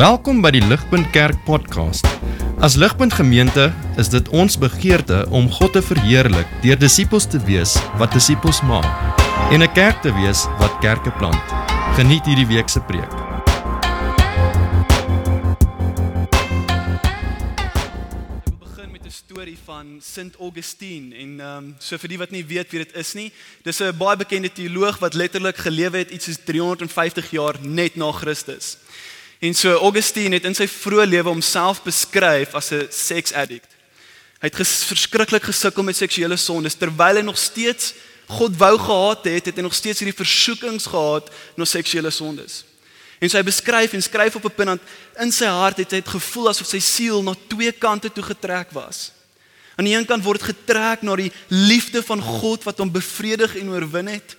Welkom by die Ligpunt Kerk podcast. As Ligpunt Gemeente is dit ons begeerte om God te verheerlik deur disippels te wees wat disippels maak en 'n kerk te wees wat kerke plant. Geniet hierdie week se preek. Ek wil begin met 'n storie van Sint Augustine en ehm um, so vir die wat nie weet wie dit is nie, dis 'n baie bekende teoloog wat letterlik gelewe het iets soos 350 jaar net na Christus. En so Augustine het in sy vroeë lewe homself beskryf as 'n sex addict. Hy het ges, verskriklik gesukkel met seksuele sondes terwyl hy nog steeds God wou gehad het, het hy nog steeds hierdie versoekings gehad na seksuele sondes. En so hy beskryf en skryf op 'n punt dat in sy hart het hy het gevoel asof sy siel na twee kante toe getrek was. Aan die een kant word getrek na die liefde van God wat hom bevredig en oorwin het.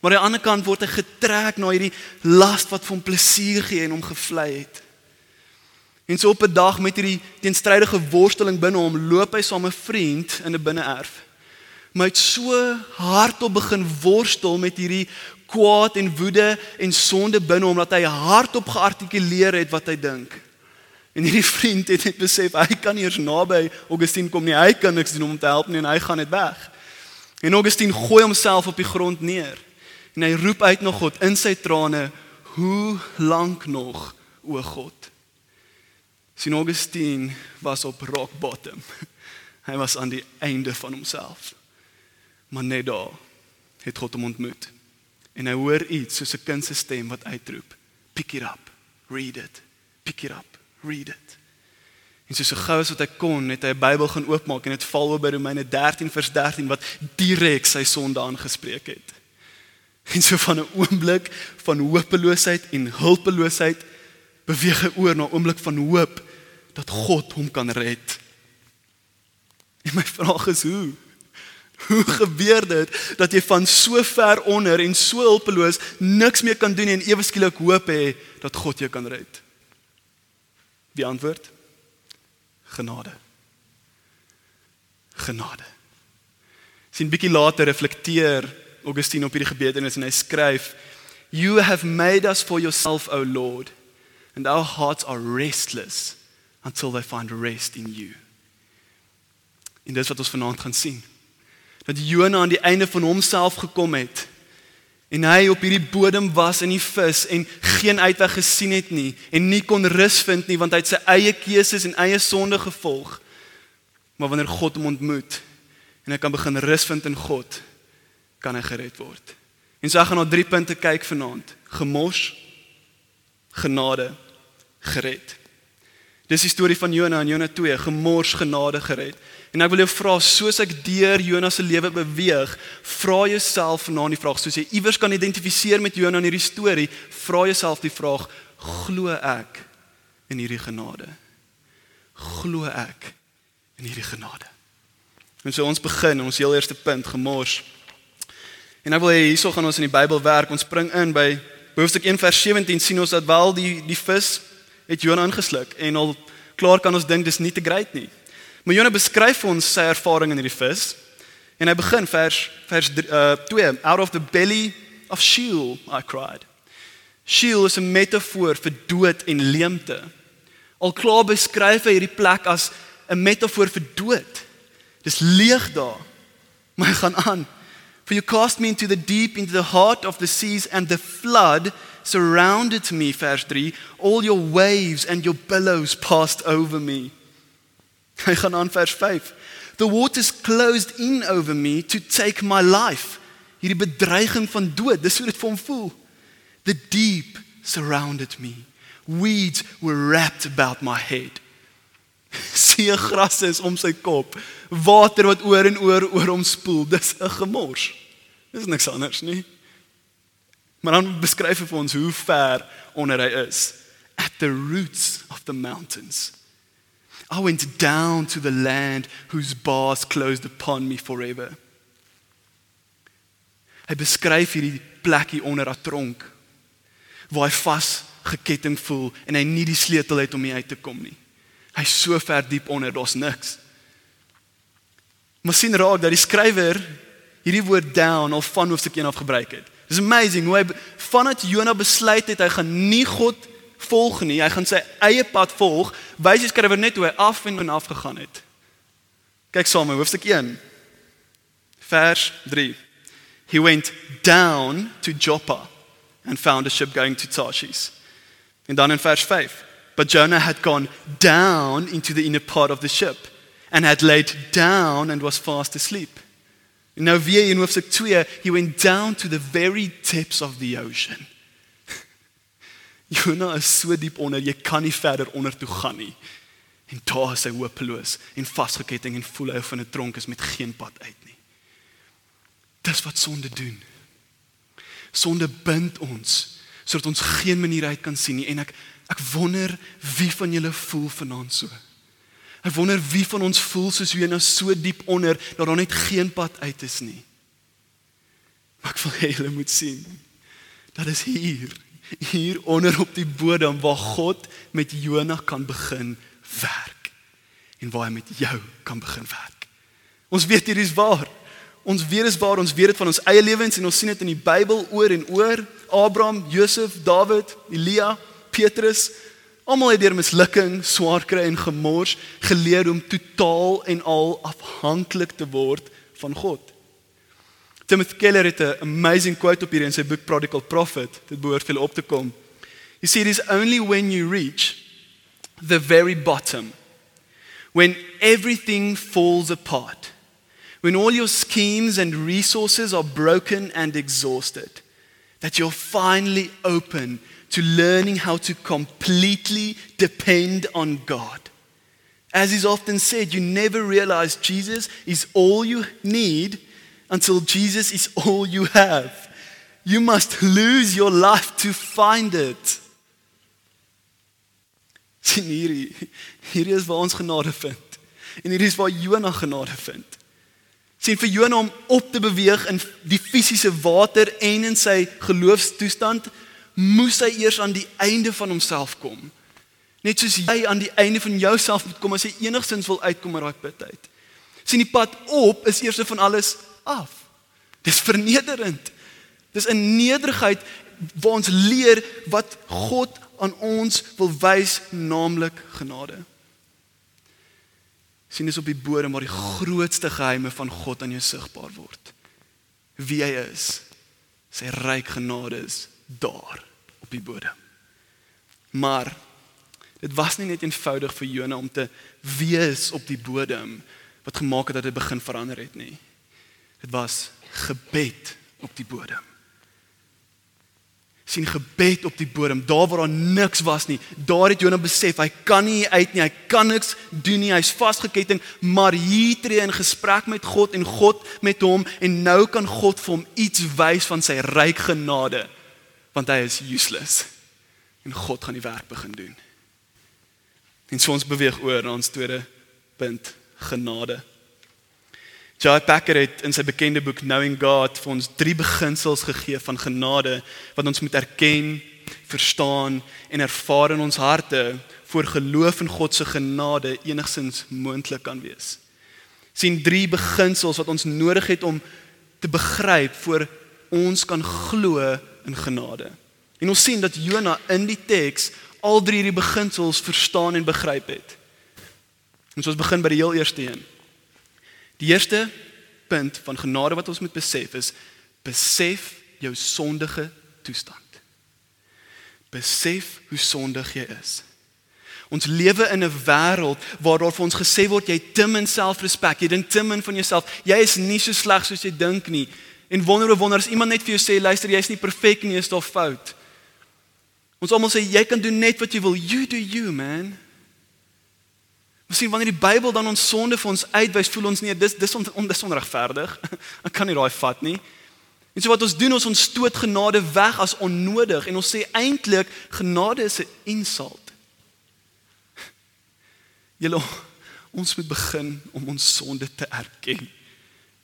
Maar aan die ander kant word hy getrek na hierdie las wat hom plesier gee en hom gevlei het. En so op 'n dag met hierdie teenstrydige worsteling binne hom, loop hy saam met 'n vriend in 'n binne-erf. Maar hy het so hardop begin worstel met hierdie kwaad en woede en sonde binne hom dat hy hardop geartikuleer het wat hy dink. En hierdie vriend het net besef hy kan nie eens naby Augustine kom nie. Hy kan niks doen om te help nie en hy gaan net weg. En Augustine gooi homself op die grond neer. En hy roep uit na God in sy trane, "Hoe lank nog, o God?" Sint Augustine was op rock bottom. Hy was aan die einde van homself. Maar net daar het God hom ontmoet. En hy hoor iets soos 'n kind se stem wat uitroep, "Pick it up, read it. Pick it up, read it." En soos so gou as wat hy kon, het hy 'n Bybel gaan oopmaak en dit val oor by Romeine 13 vers 13 wat direk sy sonde aangespreek het. En so van 'n oomblik van hopeloosheid en hulpeloosheid beweeg hy oor na 'n oomblik van hoop dat God hom kan red. En my vraag is hoe? Hoe gebeur dit dat jy van so ver onder en so hulpeloos niks meer kan doen en ewe skielik hoop hê dat God jou kan red? Die antwoord: genade. Genade. Sien bietjie later reflekteer Augustine op hierdie gebeurtenis en hy skryf: You have made us for yourself, O Lord, and our hearts are restless until they find rest in you. En dis wat ons vanaand gaan sien. Dat Jona aan die einde van homself gekom het en hy op hierdie bodem was in die vis en geen uitweg gesien het nie en nie kon rus vind nie want hy het sy eie keuses en eie sonde gevolg. Maar wanneer God hom ontmoet en hy kan begin rus vind in God, kan hy gered word. En so ek gaan na drie punte kyk vanaand. Gemors, genade, gered. Dis die storie van Jona in Jona 2, gemors, genade, gered. En ek wil jou vra, soos ek deur Jona se lewe beweeg, vra jouself vanaand die vraag, soos jy iewers kan identifiseer met Jona in hierdie storie, vra jouself die vraag, glo ek in hierdie genade? Glo ek in hierdie genade? En so ons begin, ons heel eerste punt, gemors. En ek wil hê hierso gaan ons in die Bybel werk. Ons spring in by hoofstuk 1 vers 17 sien ons dat wel die die vis het Jona ingesluk en al klaar kan ons dink dis nie te great nie. Maar Jona beskryf ons sy ervaring in hierdie vis. En hy begin vers vers uh 2 out of the belly of Sheol I cried. Sheol is 'n metafoor vir dood en leemte. Al klaar beskryf hy hierdie plek as 'n metafoor vir dood. Dis leeg daar. Maar hy gaan aan. For you cast me into the deep, into the heart of the seas, and the flood surrounded me. Verse 3 All your waves and your billows passed over me. Hy gaan aan vers 5. The waters closed in over me to take my life. Hierdie bedreiging van dood, dis hoe dit vir hom voel. The deep surrounded me. Weeds were wrapped about my head. See gras is om sy kop. Water wat oor en oor oor hom spoel. Dis 'n gemors. Dis niks anders nie. Maar dan beskryf hy vir ons hoe ver onder hy is. At the roots of the mountains. I went down to the land whose bars closed upon me forever. Hy beskryf hierdie plekkie onder 'n tronk waar hy vas geketting voel en hy nie die sleutel het om hier uit te kom nie. Hy's so ver diep onder, daar's niks. Maar sien raak dat die skrywer hierdie woord down al van hoofstuk 1 af gebruik het. Dis amazing hoe hy vanat Jona besluit het hy gaan nie God volg nie, hy gaan sy eie pad volg, wys die skrywer net hoe hy af en en af gegaan het. Kyk saam met hoofstuk 1. Vers 3. He went down to Joppa and found a ship going to Tarshish. En dan in vers 5. But Jonah had gone down into the inner part of the ship and had laid down and was fast asleep. Nou weer in hoofstuk 2, he went down to the very depths of the ocean. Jonah is so diep onder, jy kan nie verder onder toe gaan nie. En daar is hy hopeloos en vasgeketting en voel hy van 'n tronk is met geen pad uit nie. Dis wat sonde doen. Sonde bind ons sodat ons geen manier uit kan sien nie en ek ek wonder wie van julle voel vanaand so. Ek wonder wie van ons voel soos jy nou so diep onder dat daar net geen pad uit is nie. Maar ek wil hê julle moet sien. Dat is hier hier onder op die bodem waar God met Jonah kan begin werk en waar hy met jou kan begin werk. Ons weet hier is waar. Ons weet is waar ons weet dit van ons eie lewens en ons sien dit in die Bybel oor en oor. Abraham, Josef, Dawid, Elia, Petrus, almal het deur mislukking, swaar kry en gemors geleer om totaal en al afhanklik te word van God. Timothy Keller het 'n amazing quote op hier in sy boek Prodigal Prophet. Dit behoort vir op te kom. He said it is only when you reach the very bottom when everything falls apart when all your schemes and resources are broken and exhausted that you're finally open to learning how to completely depend on God. As is often said, you never realize Jesus is all you need until Jesus is all you have. You must lose your life to find it. Sien hierdie, hierdie is waar ons genade vind. En hierdie is waar Jonah genade vind. Sien vir Jonah om op te beweeg in die fisiese water en in sy geloofstoestand, moes hy eers aan die einde van homself kom. Net soos jy aan die einde van jouself moet kom as jy enigstens wil uitkom uit daai put uit. Sien die pad op is eers van alles af. Dis vernederend. Dis 'n nederigheid waar ons leer wat God aan ons wil wys, naamlik genade. Sien dis op die bodem waar die grootste geheime van God aan jou sigbaar word. Wie hy is. Sy ryk genade is daar op die bodem. Maar dit was nie net eenvoudig vir Jona om te wees op die bodem wat gemaak het dat dit begin verander het nie. Dit was gebed op die bodem. sien gebed op die bodem, daar waar daar niks was nie. Daar het Jonah besef hy kan nie uit nie, hy kan niks doen nie, hy's vasgeketting, maar hier tree in gesprek met God en God met hom en nou kan God vir hom iets wys van sy ryk genade want hy is useless. En God gaan die werk begin doen. En so ons beweeg oor na ons tweede punt, genade. Joy Packer het in sy bekende boek Knowing God vir ons drie beginsels gegee van genade wat ons moet erken, verstaan en ervaar in ons harte voor geloof in God se genade enigsins moontlik kan wees. sien drie beginsels wat ons nodig het om te begryp voor ons kan glo in genade. En ons sien dat Jona in die teks al drie hierdie beginsels verstaan en begryp het. Ons ons begin by die heel eerste een. Die eerste punt van genade wat ons moet besef is besef jou sondige toestand. Besef hoe sondig jy is. Ons lewe in 'n wêreld waar daar vir ons gesê word jy te min selfrespek, jy dink te min van jouself. Jy is nie so sleg soos jy dink nie. En wonder of wonder as iemand net vir jou sê luister jy's nie perfek nie, is daar fout. Ons almal sê jy kan doen net wat jy wil. You do you, man. Miskien wanneer die Bybel dan ons sonde vir ons uitwys, voel ons nee, dis dis on, on, dis onregverdig. Ek kan nie daai vat nie. En so wat ons doen, ons ontstoot genade weg as onnodig en ons sê eintlik genade is 'n insult. Julle ons moet begin om ons sonde te erken.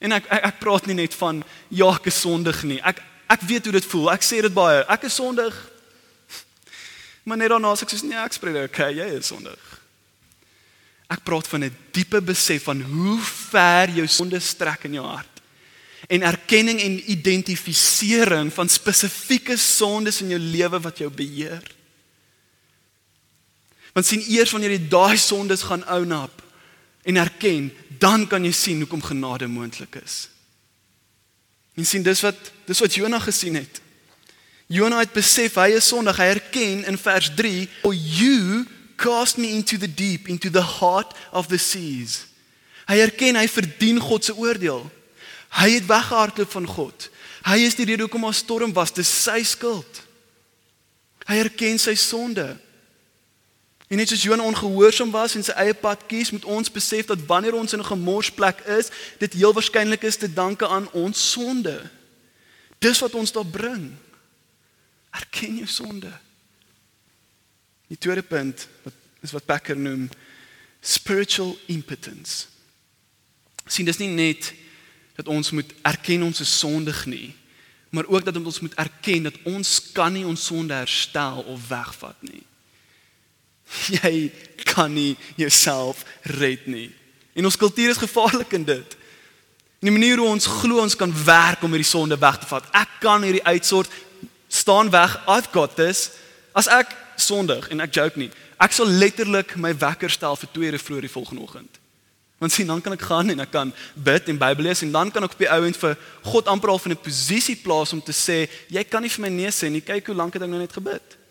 En ek ek, ek praat nie net van ja, ek is sondig nie. Ek ek weet hoe dit voel. Ek sê dit baie. Ek is sondig. Maar net daarna sê ek soos nee, ek spreek dit. Okay, jy is sondig. Ek praat van 'n diepe besef van hoe ver jou sonde strek in jou hart. En erkenning en identifisering van spesifieke sondes in jou lewe wat jou beheer. Want sien eers wanneer jy daai sondes gaan ounap en erken, dan kan jy sien hoekom genade moontlik is. En sien dis wat dis wat Jonah gesien het. Jonah het besef hy is sondig. Hy erken in vers 3, "For you cast me into the deep, into the heart of the seas." Hy erken hy verdien God se oordeel. Hy het weggehardloop van God. Hy is die rede hoekom daar storm was, dis sy skuld. Hy erken sy sonde. En net soos Jonah ongehoorsaam was en sy eie pad kies, moet ons besef dat wanneer ons in 'n gemorsplek is, dit heel waarskynlik is te danke aan ons sonde. Dis wat ons daar bring. Erken jou sonde. Die tweede punt wat is wat Packer noem spiritual impotence. Sien, dis nie net dat ons moet erken ons is sondig nie, maar ook dat ons moet erken dat ons kan nie ons sonde herstel of wegvat nie. Jy kan nie jouself red nie. En ons kultuur is gevaarlik in dit. In die manier hoe ons glo ons kan werk om hierdie sonde weg te vat. Ek kan hierdie uitsort staan weg. I've got this. As ek sondig en ek joke nie. Ek sal letterlik my wekker stel vir 2 ure vroeër die volgende oggend. Want sien dan kan ek gaan en ek kan bid en Bybel lees en dan kan ek op die ou end vir God amper al van 'n posisie plaas om te sê jy kan nie vir my nee sê nie. Kyk hoe lank het ek nou net gebid.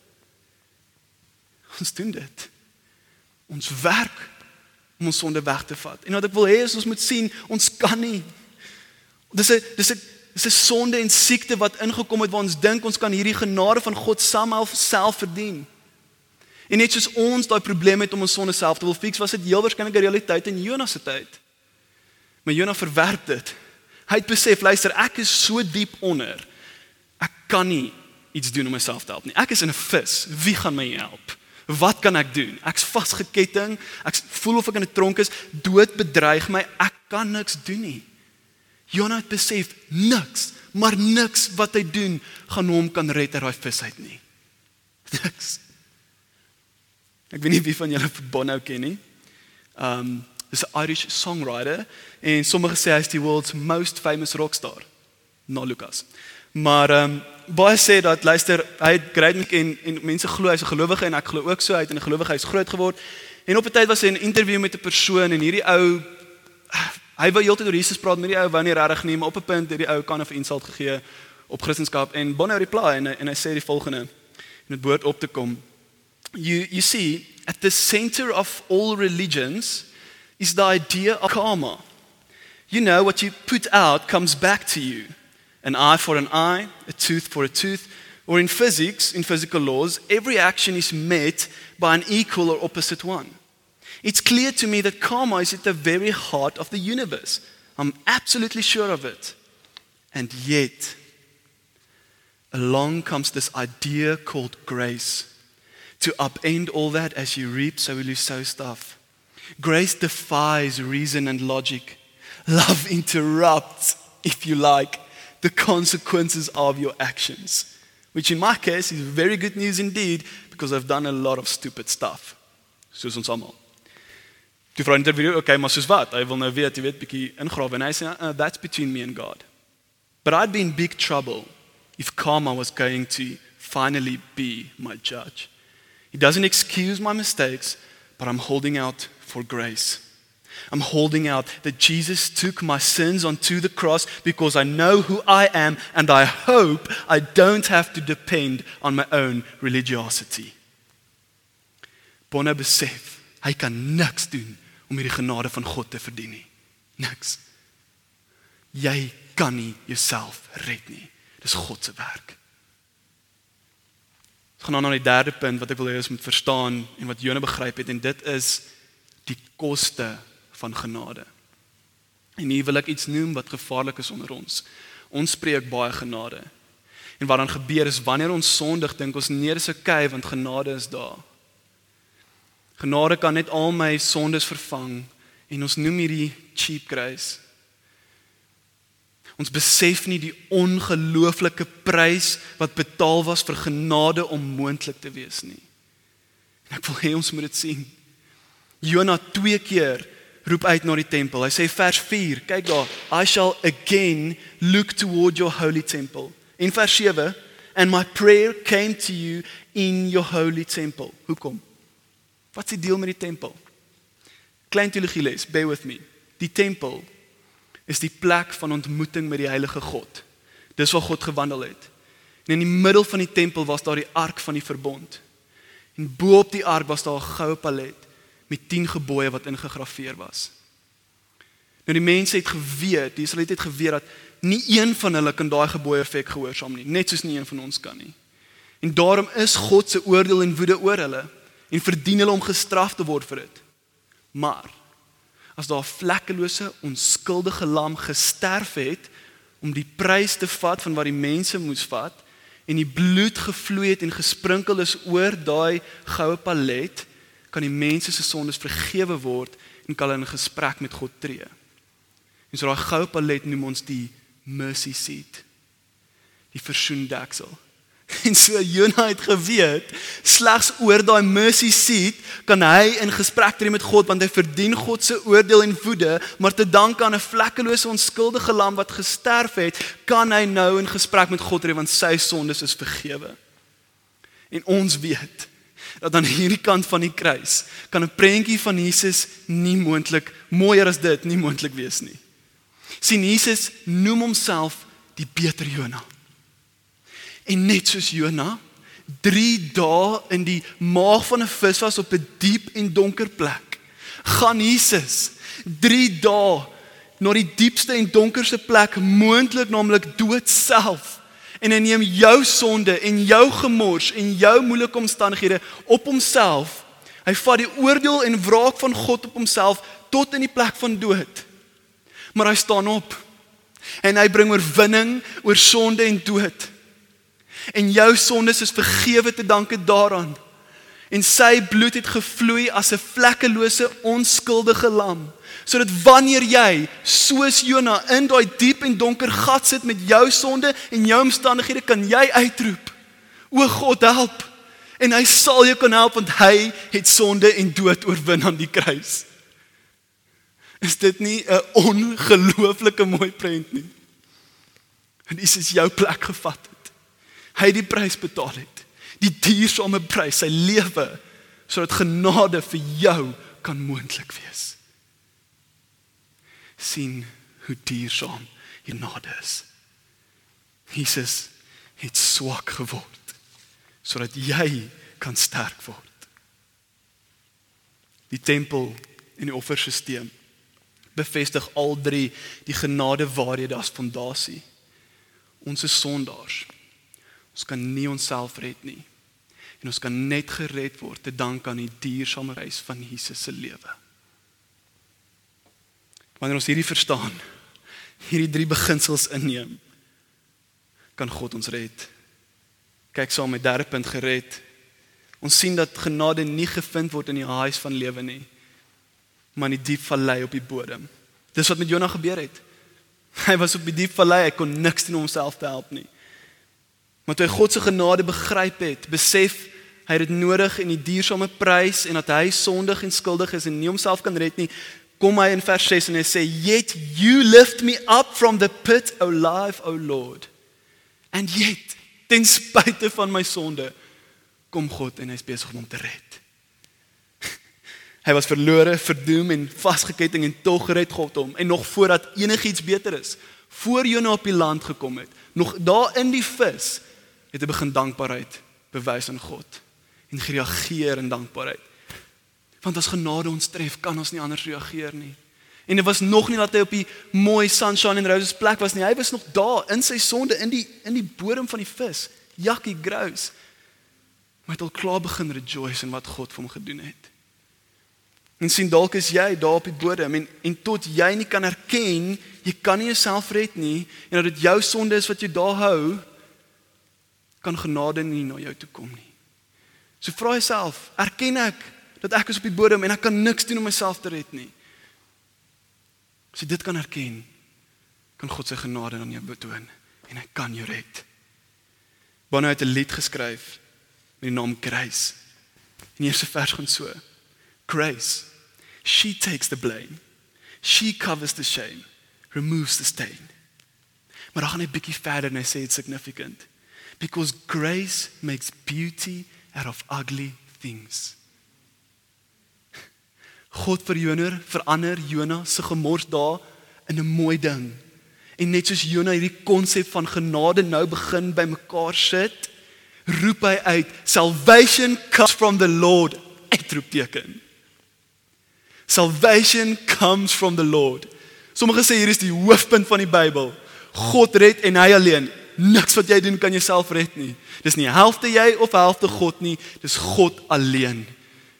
Ons doen dit. Ons werk om ons sonde weg te vat. En wat ek wil hê is ons moet sien ons kan nie. Dis 'n dis 'n dis 'n sonde en siekte wat ingekom het waar ons dink ons kan hierdie genade van God self self verdien. En net soos ons daai probleem het om ons sonde self te wil fix, was dit heel waarskynlik 'n realiteit in Jonas se tyd. Maar Jonas verwerp dit. Hy het besef, luister, ek is so diep onder. Ek kan nie iets doen om myself te help nie. Ek is in 'n vis. Wie gaan my help? Wat kan ek doen? Ek's vasgeketting. Ek voel of ek in 'n tronk is. Dood bedreig my. Ek kan niks doen nie. Jonah het besef niks, maar niks wat hy doen gaan hom kan red uit daai vis uit nie. Niks. Ek weet nie wie van julle Bono ken nie. Um dis 'n Irish songwriter en sommige sê hy's die world's most famous rockstar. No Lucas. Maar ehm um, baie sê dat luister, hy het great make en en mense glo hy's 'n gelowige en ek glo ook so hy het in 'n gelowige huis groot geword. En op 'n tyd was hy in 'n onderhoud met 'n persoon en hierdie ou hy wou heeltyd oor Jesus praat met die ou wou nie regtig nie, maar op 'n punt het die ou kan 'n insult gegee op Christendom en Bonnie reply en en hy sê die volgende en dit behoort op te kom. You you see at the center of all religions is the idea of karma. You know what you put out comes back to you an eye for an eye, a tooth for a tooth, or in physics, in physical laws, every action is met by an equal or opposite one. It's clear to me that karma is at the very heart of the universe. I'm absolutely sure of it. And yet, along comes this idea called grace. To upend all that as you reap, so will you sow stuff. Grace defies reason and logic. Love interrupts, if you like, the consequences of your actions. Which in my case is very good news indeed because I've done a lot of stupid stuff. Soos ons almal. Toe vra interview, okay, maar soos wat? Hy wil nou weet, jy weet, bietjie ingrawe en hy sê uh, that's between me and God. But I'd be in big trouble if karma was going to finally be my judge. He doesn't excuse my mistakes, but I'm holding out for grace. I'm holding out that Jesus took my sins onto the cross because I know who I am and I hope I don't have to depend on my own religiosity. Bonne besef, hy kan niks doen om hierdie genade van God te verdien nie. Niks. Jy kan nie jouself red nie. Dis God se werk. Ons gaan nou na die derde punt wat ek wil hê ons moet verstaan en wat Jona begryp het en dit is die koste van genade. En hier wil ek iets noem wat gevaarlik is onder ons. Ons spreek baie genade. En wat dan gebeur is wanneer ons sondig dink ons nee dis okay want genade is daar. Genade kan net al my sondes vervang en ons noem hierdie cheap grace. Ons besef nie die ongelooflike prys wat betaal was vir genade om moontlik te wees nie. En ek wil hê ons moet dit sien. Jona twee keer roep uit na die tempel. Hy sê vers 4, kyk daar, I shall again look toward your holy temple. In vers 7, and my prayer came to you in your holy temple. Hoekom? Wat is die deal met die tempel? Klein teologie les, bear with me. Die tempel is die plek van ontmoeting met die heilige God. Dis waar God gewandel het. En in die middel van die tempel was daar die ark van die verbond. En bo op die ark was daar 'n goue palet met 10 gebooie wat ingegraveer was. Nou die mense het geweet, die Israeliete het geweet dat nie een van hulle kan daai gebooie effek gehoorsaam nie, net soos nie een van ons kan nie. En daarom is God se oordeel en woede oor hulle en verdien hulle om gestraf te word vir dit. Maar as daar 'n vlekkelose, onskuldige lam gesterf het om die prys te vat van wat die mense moes vat en die bloed gevloei het en gesprinkel is oor daai goue palet, kan die mense se sondes vergewe word en kan hulle in gesprek met God tree. En so daai goue palet noem ons die mercy seat. Die versoendeksel. En so Jonah het geweet, slegs oor daai mercy seat kan hy in gesprek tree met God want hy verdien God se oordeel en woede, maar te dank aan 'n vlekkelose onskuldige lam wat gesterf het, kan hy nou in gesprek met God tree want sy sondes is vergewe. En ons weet dat aan hierdie kant van die kruis kan 'n prentjie van Jesus nie moontlik mooier as dit nie moontlik wees nie sien Jesus noem homself die beter Jona. En net soos Jona 3 dae in die maag van 'n vis was op 'n diep en donker plek, gaan Jesus 3 dae na die diepste en donkerste plek moontlik naamlik dood self en hy neem jou sonde en jou gemors en jou moeilike omstandighede op homself. Hy vat die oordeel en wraak van God op homself tot in die plek van dood maar hy staan op. En hy bring oorwinning oor sonde en dood. En jou sondes is vergewe te danke daaraan. En sy bloed het gevloei as 'n vlekkelose onskuldige lam, sodat wanneer jy soos Jona in daai diep en donker gat sit met jou sonde en jou omstandighede, kan jy uitroep: "O God, help!" En hy sal jou kan help want hy het sonde en dood oorwin aan die kruis. Is dit nie 'n ongelooflike mooi prent nie? En Jesus jou plek gevat het. Hy het die prys betaal het. Die diersame prys, sy lewe sodat genade vir jou kan moontlik wees. Sien hoe diersaam genade is. Jesus het swak geword sodat jy kan sterk word. Die tempel en die offerstelsel bevestig al drie die genade waarhede as fondasie. Ons is sondaars. Ons kan nie onsself red nie. En ons kan net gered word te dank aan die diersame reis van Jesus se lewe. Wanneer ons hierdie verstaan, hierdie drie beginsels inneem, kan God ons red. Kyk saam met derde punt gered. Ons sien dat genade nie gevind word in die huis van lewe nie maar in die diep vallei op die bodem. Dis wat met Jonah gebeur het. Hy was op die diep vallei, hy kon niks doen om homself te help nie. Maar toe hy God se genade begryp het, besef hy het dit nodig en die diersame prys en dat hy sondig en skuldig is en nie homself kan red nie, kom hy in vers 6 en hy sê, "Yet you lift me up from the pit, O life, O Lord." And yet, ten spyte van my sonde, kom God en hy's besig om hom te red. Hy was verlore, verdoem en vasgeketting en tog gered God hom en nog voordat enigiets beter is, voor Jona op die land gekom het, nog daar in die vis, het hy begin dankbaarheid bewys aan God en gereageer in dankbaarheid. Want as genade ons tref, kan ons nie anders reageer nie. En dit was nog nie dat hy op die mooi sunshine and roses plek was nie. Hy was nog daar in sy sonde in die in die bodem van die vis. Jakkie grous. Maar hy het al klaar begin rejoice in wat God vir hom gedoen het. En sien dalk is jy daar op die bodem en en tot jy nie kan erken jy kan nie jouself red nie en dat dit jou sonde is wat jou daar hou kan genade nie na jou toe kom nie. So vra jouself, erken ek dat ek is op die bodem en ek kan niks doen om myself te red nie. As jy dit kan erken, kan God sy genade aan jou betoon en hy kan jou red. Bonnie het 'n lied geskryf met die naam Grace. En die eerste vers gaan so: Grace She takes the blame. She covers the shame, removes the stain. Maar dan gaan hy bietjie verder en hy sê it's significant because grace makes beauty out of ugly things. God verjoner verander Jona se gemors daar in 'n mooi ding. En net soos Jona hierdie konsep van genade nou begin bymekaar sit, roep hy uit salvation comes from the Lord uitroepteken. Salvation comes from the Lord. Sommige sê hier is die hoofpunt van die Bybel. God red en hy alleen. Niks wat jy doen kan jouself red nie. Dis nie helfte jy of helfte God nie, dis God alleen.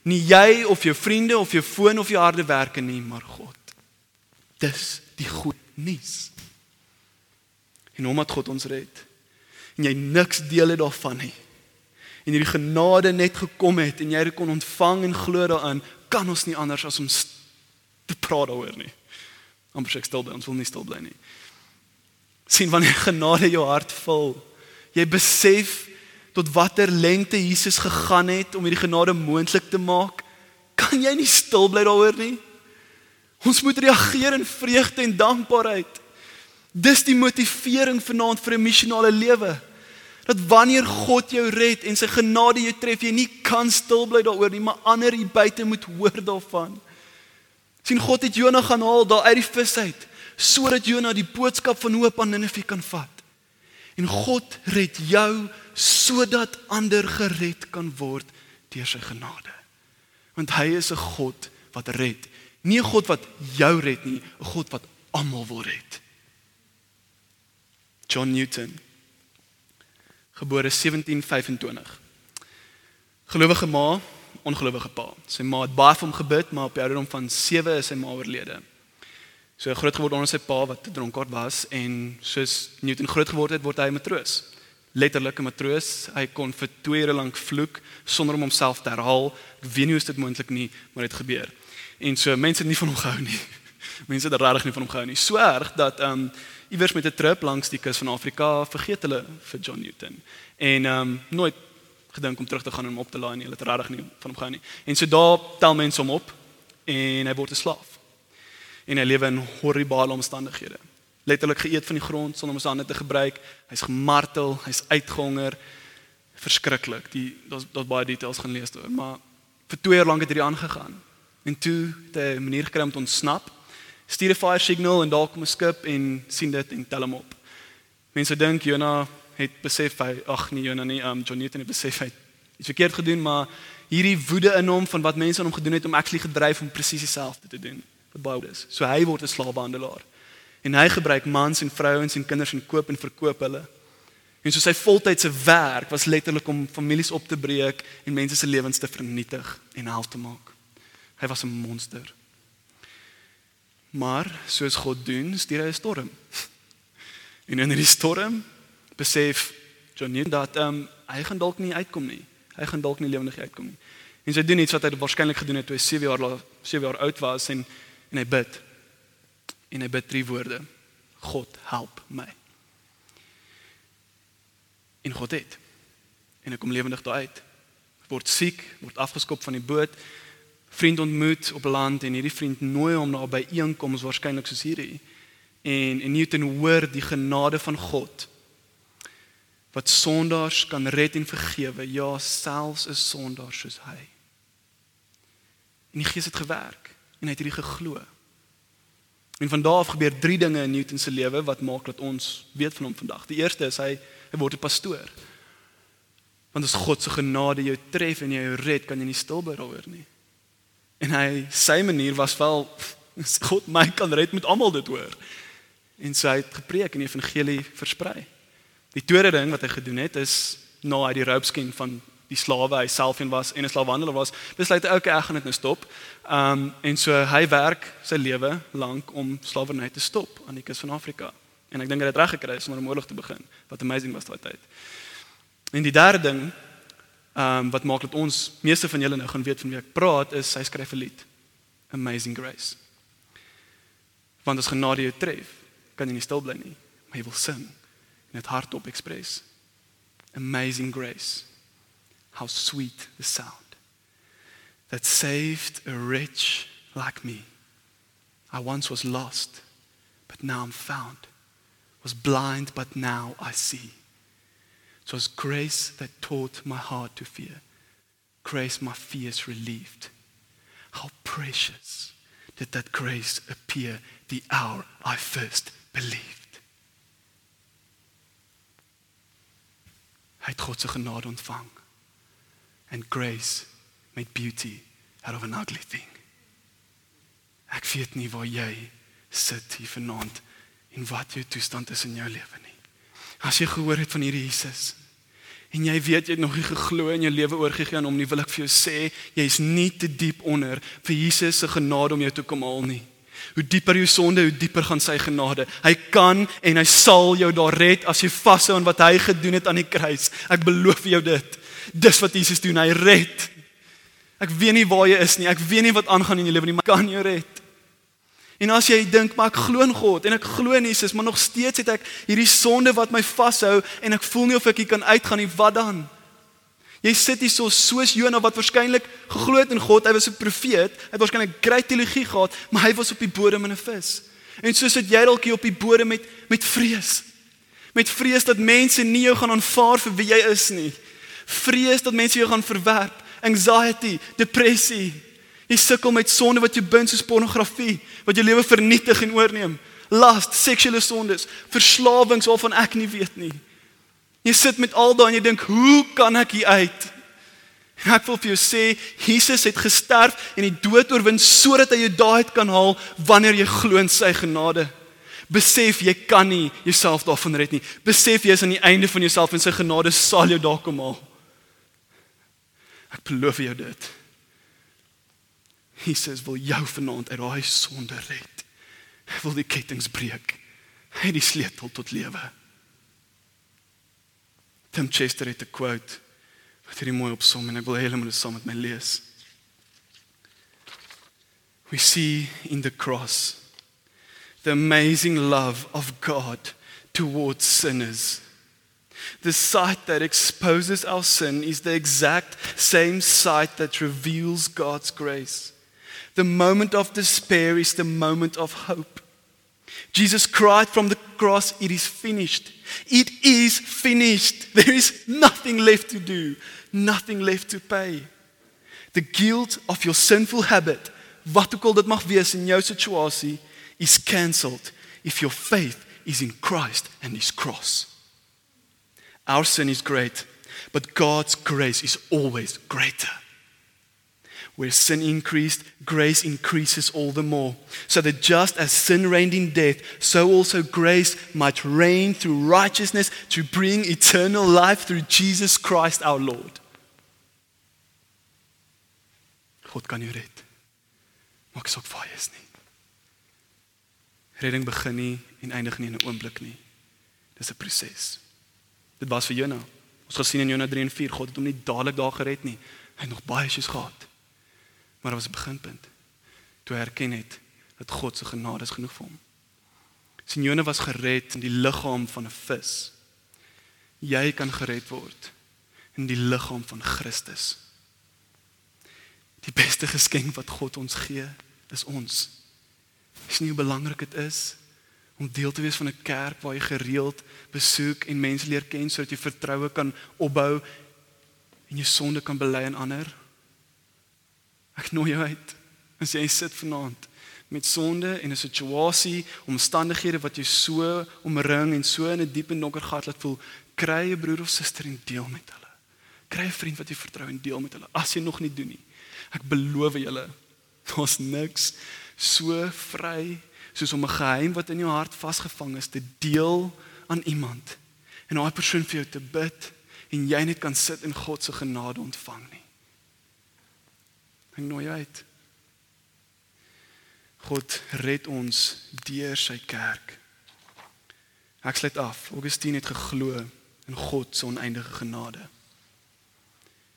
Nie jy of jou vriende of jou foon of jou harde werke nie, maar God. Dis die goed nuus. En omdat God ons red en jy niks deel het daarvan nie. En hierdie genade net gekom het en jy dit kon ontvang en glo daaraan, kan ons nie anders as om te praat daaroor nie. Amper ek stil bly, ons wil nie stil bly nie. sien wanneer genade jou hart vul, jy besef tot watter lengte Jesus gegaan het om hierdie genade moontlik te maak, kan jy nie stil bly daaroor nie. Ons moet reageer in vreugde en dankbaarheid. Dis die motivering vanaand vir 'n missionale lewe. Dat wanneer God jou red en sy genade jou tref, jy nie kan stil bly daaroor nie, maar ander hier buite moet hoor daarvan. sien God het Jonah gaan haal daar uit die vis uit sodat Jonah die boodskap van hoop aan Ninive kan vat. En God red jou sodat ander gered kan word deur sy genade. Want hy is 'n God wat red. Nie 'n God wat jou red nie, 'n God wat almal wil red. John Newton gebore 1725. Gelowige ma, ongelowige pa. Sy ma het baie vir hom gebid, maar op die ouderdom van 7 is sy ma oorlede. So groot geword onder sy pa wat 'n dronkaard was en soos Newton groot geword het, word hy 'n matroos. Letterlik 'n matroos. Hy kon vir 2 ure lank vloek sonder om homself te herhaal. Ek weet nie hoe dit moontlik nie, maar dit gebeur. En so mense het nie van hom gehou nie. Mense het regtig nie van hom gehou nie. So erg dat ehm um, iewers met 'n trip langs die kus van Afrika vergeet hulle vir John Newton. En ehm um, nooit gedink om terug te gaan en hom op te laai nie. Hulle het regtig nie van hom gehou nie. En so daar tel mense hom op en hy word 'n slaaf. En hy lewe in horribale omstandighede. Letterlik geëet van die grond sonder om sy hande te gebruik. Hy's gemartel, hy's uitgehonger. Verskriklik. Die daar's daar's baie details gaan lees oor, maar vir 2 jaar lank het hy aangegaan. En toe het hy 'n manier gekry om te ontsnap stuur 'n fire signal en daar kom 'n skip en sien dit en tel hom op. Mense dink Jonah het besef hy ag nee Jonah nie, um John Newton het besef hy iets verkeerd gedoen, maar hierdie woede in hom van wat mense aan hom gedoen het om actually gedryf om presies dieselfde te doen. Wat baie is. So hy word 'n slaafhandelaar. En hy gebruik mans en vrouens en kinders en koop en verkoop hulle. En so sy voltydse werk was letterlik om families op te breek en mense se lewens te vernietig en hel te maak. Hy was 'n monster. Maar soos God doen, stuur hy 'n storm. En in hierdie storm besef John Newton dat ehm um, hy gaan dalk nie uitkom nie. Hy gaan dalk nie lewendig uitkom nie. En sy doen iets wat hy waarskynlik gedoen het toe hy 7 jaar 7 jaar oud was en en hy bid. En hy bid drie woorde. God help my. En God het. En hy kom lewendig daar uit. Word siek, word afgeskop van die boot vriend ontmoet op land en hierdie vriend nooi hom na by einkoms waarskynlik soos hierdie. En en Newton hoor die genade van God wat sondaars kan red en vergewe, ja, selfs 'n sondaar soos hy. En die Gees het gewerk en hy het hierdie geglo. En van daardie af gebeur drie dinge in Newton se lewe wat maak dat ons weet van hom vandag. Die eerste is hy hy word 'n pastoor. Want as God se genade jou tref en jy red, kan jy nie stil bly daaroor nie. En hy sy manier was wel God my kan red met almal dit hoor. En sy het gepreek en die evangelie versprei. Die tweede ding wat hy gedoen het is na nou hy die roopskin van die slawe hy self en was en 'n slaafhandelaar was, besluit hy okay, ek gaan dit nou stop. Um en so hy werk sy lewe lank om slawerny te stop aan die kus van Afrika. En ek dink hy het reg gekry om oorlog te begin. Wat amazing was daai tyd. En die derde ding Ehm um, wat maak dat ons meeste van julle nou gaan weet van wie ek praat is hy skryf 'n lied. Amazing Grace. Want as genade jou tref, kan jy nie stil bly nie, maar jy wil sing en dit hardop express. Amazing Grace. How sweet the sound that saved a wretch like me. I once was lost, but now I'm found. Was blind, but now I see. It was grace that taught my heart to fear. Grace my fears relieved. How precious did that grace appear the hour I first believed. Hy het God se genade ontvang. And grace made beauty out of an ugly thing. Ek weet nie waar jy sit hier vanaand en wat jou toestand is in jou lewe nie. As jy gehoor het van hierdie Jesus en jy weet jy het nog nie geglo in jou lewe oorgegee aan hom nie, wil ek vir jou sê jy's nie te diep onder vir Jesus se genade om jou te kom haal nie. Hoe dieper jou sonde, hoe dieper gaan sy genade. Hy kan en hy sal jou daar red as jy vashou aan wat hy gedoen het aan die kruis. Ek beloof jou dit. Dis wat Jesus doen, hy red. Ek weet nie waar jy is nie. Ek weet nie wat aangaan in jou lewe nie, maar kan jou red. En as jy dink maar ek glo in God en ek glo in Jesus, maar nog steeds het ek hierdie sonde wat my vashou en ek voel nie of ek hier kan uitgaan nie, wat dan? Jy sit hier so soos Jona wat waarskynlik geglo het in God, hy was 'n profeet, hy het waarskynlik groot teologie gehad, maar hy was op die bodem in 'n vis. En so sit jy dalk hier op die bodem met met vrees. Met vrees dat mense nie jou gaan aanvaar vir wie jy is nie. Vrees dat mense jou gaan verwerp, anxiety, depressie. Jy sukkel met sonde wat jou bind soos pornografie, wat jou lewe vernietig en oorneem. Lust, seksuele sondes, verslawings waarvan ek nie weet nie. Jy sit met al daai en jy dink, "Hoe kan ek hier uit?" En ek wil vir jou sê, Jesus het gesterf en die dood oorwin sodat hy jou daai kan haal wanneer jy glo in sy genade. Besef jy kan nie jouself daarvan red nie. Besef jy is aan die einde van jouself en sy genade sal jou daar kom haal. Ek beloof jou dit. Jesus wil jou vanaand uit daai sonde red. Hy wil die kettinge breek. Hy het die sleutel tot lewe. Tim Chester het 'n quote wat hierdie mooi opsom en ek wil helemaal dit saam met my lees. We see in the cross the amazing love of God towards sinners. The sight that exposes our sin is the exact same sight that reveals God's grace. The moment of despair is the moment of hope. Jesus cried from the cross, It is finished. It is finished. There is nothing left to do, nothing left to pay. The guilt of your sinful habit, wat ook al dit mag wees in jou situasie, is cancelled if your faith is in Christ and his cross. Our sin is great, but God's grace is always greater. Where sin increased, grace increases all the more. So that just as sin reigned in death, so also grace might reign through righteousness to bring eternal life through Jesus Christ our Lord. God kan jou red. Maak is nie. Redding begin nie en eindig nie in 'n oomblik nie. Dis 'n proses. Dit was vir Jona. Ons gesien in Jona 3 en 4, God het hom nie dadelik daar gered nie. Hy het nog baie issues gehad. Maar dit was 'n beginpunt. Toe hy erken het dat God se genade is genoeg vir hom. Sione was gered in die liggaam van 'n vis. Jy kan gered word in die liggaam van Christus. Die beste geskenk wat God ons gee, is ons. Is nie hoe belangrik dit is om deel te wees van 'n kerk waar jy gereeld besoek en mense leer ken sodat jy vertroue kan opbou en jou sonde kan bely aan ander. Ek nooi jou uit. As jy sit vanaand met sonde en 'n situasie, omstandighede wat jou so omring en so in 'n diep en donker gat laat voel, kry 'n broer of suster en deel met hulle. Kry 'n vriend wat jy vertrou en deel met hulle. As jy nog nie doen nie. Ek beloof julle, daar's niks so vry soos om 'n geheim wat in jou hart vasgevang is te deel aan iemand en daai persoon vir jou te bid en jy net kan sit en God se genade ontvang nie. Ek nooi jou uit. God red ons deur sy kerk. Ek sluit af. Augustine het geglo in God se oneindige genade.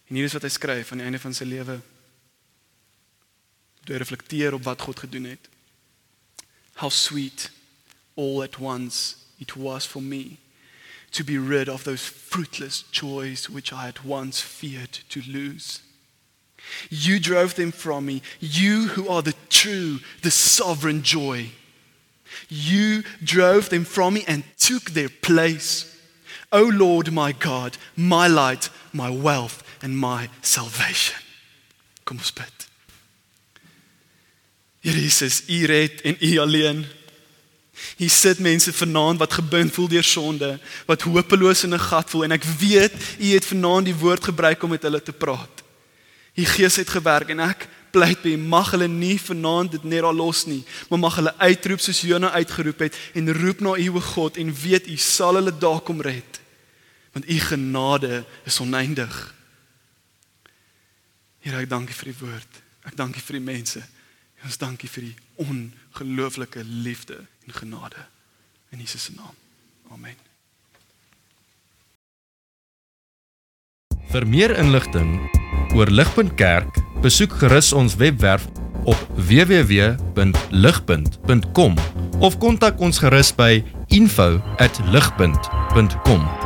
En hier is wat hy skryf aan die einde van sy lewe. Hy reflekteer op wat God gedoen het. How sweet all at once it was for me to be rid of those fruitless joys which I had once feared to lose. You drove them from me. You who are the true, the sovereign joy. You drove them from me and took their place. O Lord my God, my light, my wealth, and my salvation. Kom ons. Here Jesus, U red en U alleen. Hier sit mense vanaand wat gebind voel deur sonde, wat hopeloos in 'n gat voel en ek weet U het vanaand die woord gebruik om met hulle te praat. U Gees het gewerk en ek pleit by mag hulle nie vanaand dit net al los nie, maar mag hulle uitroep soos Jona uitgeroep het en roep na U o God en weet U sal hulle daar kom red. Want U genade is oneindig. Here, ek dank U vir die woord. Ek dank U vir die mense. Ons dank U vir die ongelooflike liefde en genade in Jesus se naam. Amen. Vir meer inligting oor Ligpunt Kerk, besoek gerus ons webwerf op www.ligpunt.com of kontak ons gerus by info@ligpunt.com